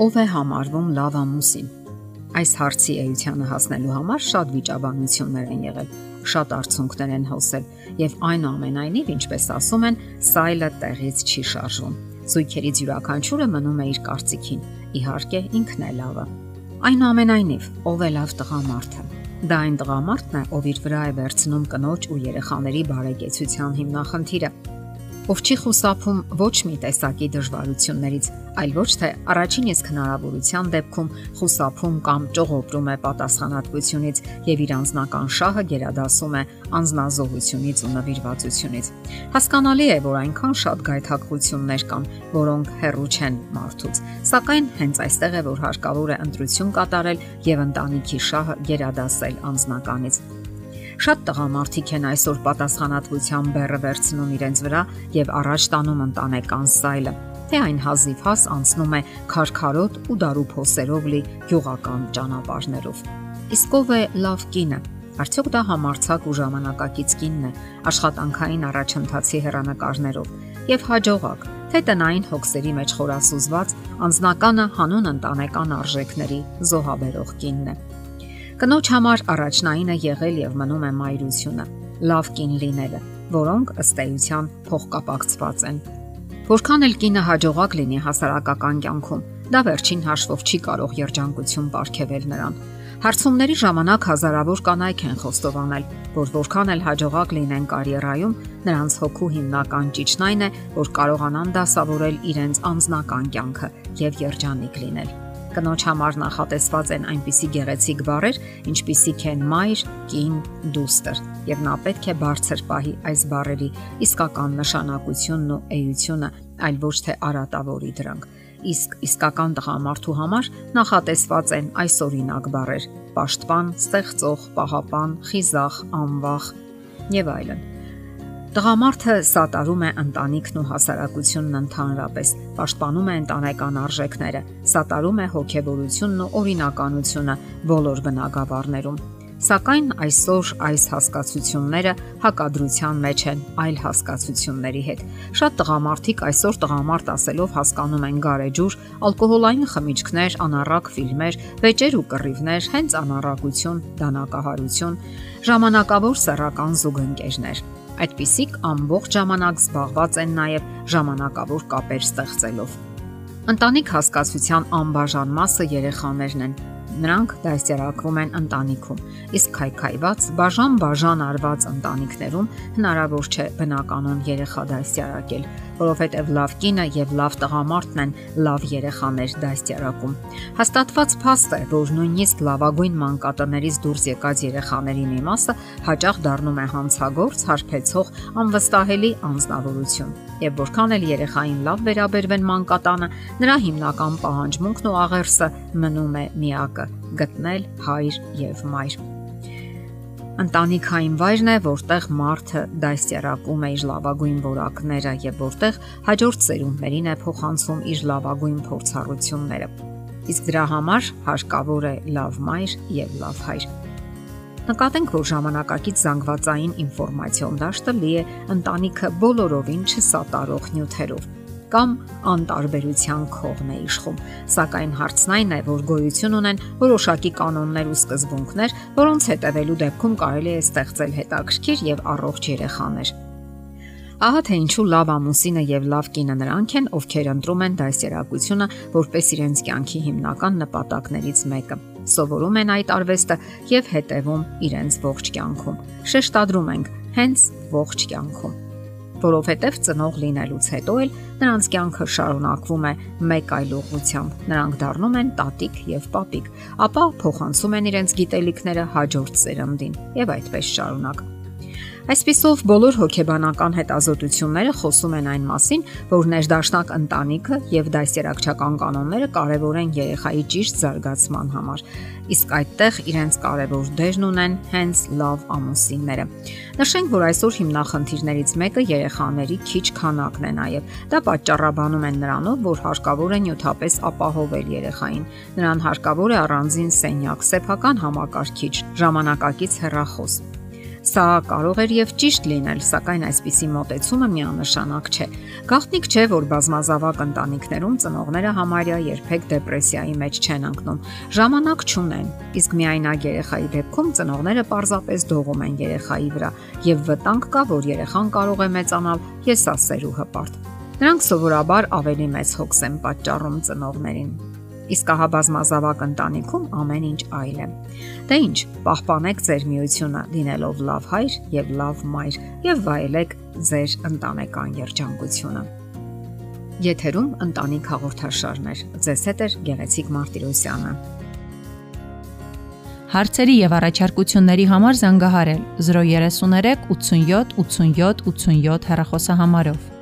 Ով է համարվում լավ ամուսին։ Այս հարցի էությանը հասնելու համար շատ վիճաբանություններ են եղել, շատ արցունքներ են հոսել եւ այնուամենայնիվ, ինչպես ասում են, սայլը տեղից չի շարժվում։ Զույգերից յուրաքանչյուրը մնում է իր կարծիքին։ Իհարկե, ինքն է լավը։ Այնուամենայնիվ, ով է լավ տղամարդը։ Դա այն տղամարդն է, ով իր վրա է վերցնում կնոջ ու երեխաների բարեկեցության հիմնախնդիրը ով չի խուսափում ոչ մի տեսակի դժվարություններից, այլ ոչ թե առաջին իսկ հնարավորության դեպքում խուսափում կամ ճողոպրում է պատասխանատվությունից եւ իր անznական շահը գերադասում է անznազողությունից ու նվիրվածությունից։ Հասկանալի է, որ այնքան շատ գայթակղություններ կան, որոնք հերրու չեն մարդուց, սակայն հենց այստեղ է, որ հարկավոր է ընտրություն կատարել եւ ընտանիքի շահը գերադասել անձնականից Շատ տղամարդիկ են այսօր պատասխանատվության բեռը վերցնում իրենց վրա եւ առաջ տանում ընտանեկան սայլը թե այն հազիվ հաս անցնում է քարքարոտ ու դարու փոսերով լի յուղական ճանապարհներով։ Իսկ ով է լավ կինը։ Արդյոք դա համարցակ ու ժամանակակից կինն է, աշխատանքային առաջընթացի հերանեկարներով եւ հաջողակ, թե տնային հոգսերի մեջ խորասուզված անznականը հանուն ընտանեկան արժեքների զոհաբերող կինն է։ Կնոջ համար առաջնայինը եղել եւ մնում է մայրությունը, լավ կին լինելը, որոնք ըստ էության փոխկապակցված են։ Որքան էլ կինը հաջողակ լինի հասարակական կյանքում, դա վերջին հաշվով չի կարող երջանկություն ապարգևել նրան։ Հարցումների ժամանակ հազարավոր կանայք են խոստովանել, որ որքան էլ հաջողակ լինեն կարիերայում, նրանց հոգու հիմնական ճիճն այն է, որ կարողանան դասավորել իրենց անձնական կյանքը եւ երջանիկ լինել կնոջ համար նախատեսված են այնպիսի գեղեցիկ բառեր, ինչպիսիք են մայր, կին, դուստր, եւ նա պետք է բարձր պահի այս բառերի իսկական նշանակությունն ու էությունը, այլ ոչ թե արատավորի դրանք։ Իսկ իսկական տղամարդու համար նախատեսված են այս օրինակ բառեր՝ պաշտպան, ստեղծող, պահապան, խիզախ, անվախ եւ այլն։ Տղամարդը սատարում է ընտանիքն ու հասարակությունն ընդհանրապես, պաշտպանում է ընտանեկան արժեքները, սատարում է հոգեվորությունն ու օրինականությունը բոլոր բնակավարներում։ Սակայն այսօր այս հասկացությունները հակադրության մեջ են այլ հասկացությունների հետ։ Շատ տղամարդիկ այսօր տղամարդ ասելով հասկանում են գարեջուր, ալկոհոլային խմիչքներ, անառակ ֆիլմեր, վեճեր ու կռիվներ, հենց անառակություն, դանակահարություն, ժամանակավոր սեռական զուգընկերներ Այդպիսիք ամբողջ ժամանակ զբաղված են նաև ժամանակավոր կապեր ստեղծելով։ Ընտանիք հասկացության անբաժան մասը երեխաներն են։ Նրանք դասերակվում են ընտանիքում, իսկ քայքայված, բաժան-բաժան արված ընտանիքներում հնարավոր չէ բնականon երեխա դասերակել, որովհետև լավ կինը եւ լավ տղամարդն են լավ երեխաներ դասերակում։ Հաստատված փաստ է, որ նույնիսկ լավագույն մանկատներից դուրս եկած երեխաների մի մասը հաճախ դառնում է հանցագործ, հարբեցող, անվստահելի անznավորություն։ Եվ որքան էլ երեխային լավ վերաբերվեն մանկատանը, նրա հիմնական պահանջմունքն ու աղերսը մնում է միակը՝ գտնել հայր եւ մայր։ Ընտանիքային վայրն է, որտեղ մարդը դասերակում է իր լավագույն որակները եւ որտեղ հաջորդ ծերունդներին է փոխանցում իր լավագույն փորձառությունները։ Իսկ դրա համար հարկավոր է լավ մայր եւ լավ հայր։ Նկատենք, որ ժամանակակից զանգվածային ինֆորմացիոն դաշտը լի է ընտանիքը բոլորովին չսատարող նյութերով կամ անտարբերության քողն է իշխում։ Սակայն հարցն այն է, որ գոյություն ունեն որոշակի կանոններ ու սկզբունքներ, որոնց հետևելու դեպքում կարելի է ստեղծել հետաքրքիր եւ առողջ երեխաներ։ Ահա թե ինչու լավ ամուսինը եւ լավ կինը նրանք են, ովքեր ընտրում են դասերակցությունը որպես իրենց կյանքի հիմնական նպատակներից մեկը։ Սովորում են այդ արվեստը եւ հետևում իրենց ողջ կյանքում։ Շեշտադրում ենք հենց ողջ կյանքում որովհետև ծնող լինելուց հետո էլ նրանց կյանքը շարունակվում է մեկ այլ ուղղությամբ։ Նրանք դառնում են տատիկ եւ պապիկ, ապա փոխանցում են իրենց գիտելիքները հաջորդ սերնդին եւ այդպես շարունակ։ Այսպիսով բոլոր հոգեբանական հետազոտությունները խոսում են այն մասին, որ ներդաշնակ ընտանիքը եւ դասերակցական կանոնները կարեւոր են երեխայի ճիշտ զարգացման համար։ Իսկ այդտեղ իրենց կարևոր դերն ունեն հենց լավ ամուսինները։ Նշենք, որ այսօր հիմնախնդիրներից մեկը երեխաների քիչ քանակն է նաև։ Դա պատճառաբանում են նրանով, որ հարկավոր է նյութապես ապահովել երեխային։ Նրան հարկավոր է առանձին սենյակ, սեփական համակարգիչ, ժամանակակից հեռախոս Սա կարող էր եւ ճիշտ լինել, սակայն այսպիսի մոտեցումը միանշանակ չէ։ Գաղտնիք չէ, որ բազմազավակ ընտանիքներում ծնողները համարյա երբեք դեպրեսիայի մեջ չեն ընկնում։ Ժամանակ չունեն, իսկ միայնակ երեխայի դեպքում ծնողները պարզապես դողում են երեխայի վրա եւ վտանգ կա, որ երեխան կարող է մեծանալ եսասեր ու հպարտ։ Նրանք սովորաբար ավելի մեծ հոգս են պատճառում ծնողներին իսկ ահա բազմազավակ ընտանիքում ամեն ինչ այլ է։ Դե ինչ, պահպանեք ձեր միությունը լինելով լավ հայր եւ լավ մայր եւ վայելեք ձեր ընտանեկան երջանկությունը։ Եթերում ընտանիք հաղորդաշարներ։ Ձեզ հետ է Գեղեցիկ Մարտիրոսյանը։ Հարցերի եւ առաջարկությունների համար զանգահարել 033 87 87 87 հեռախոսահամարով։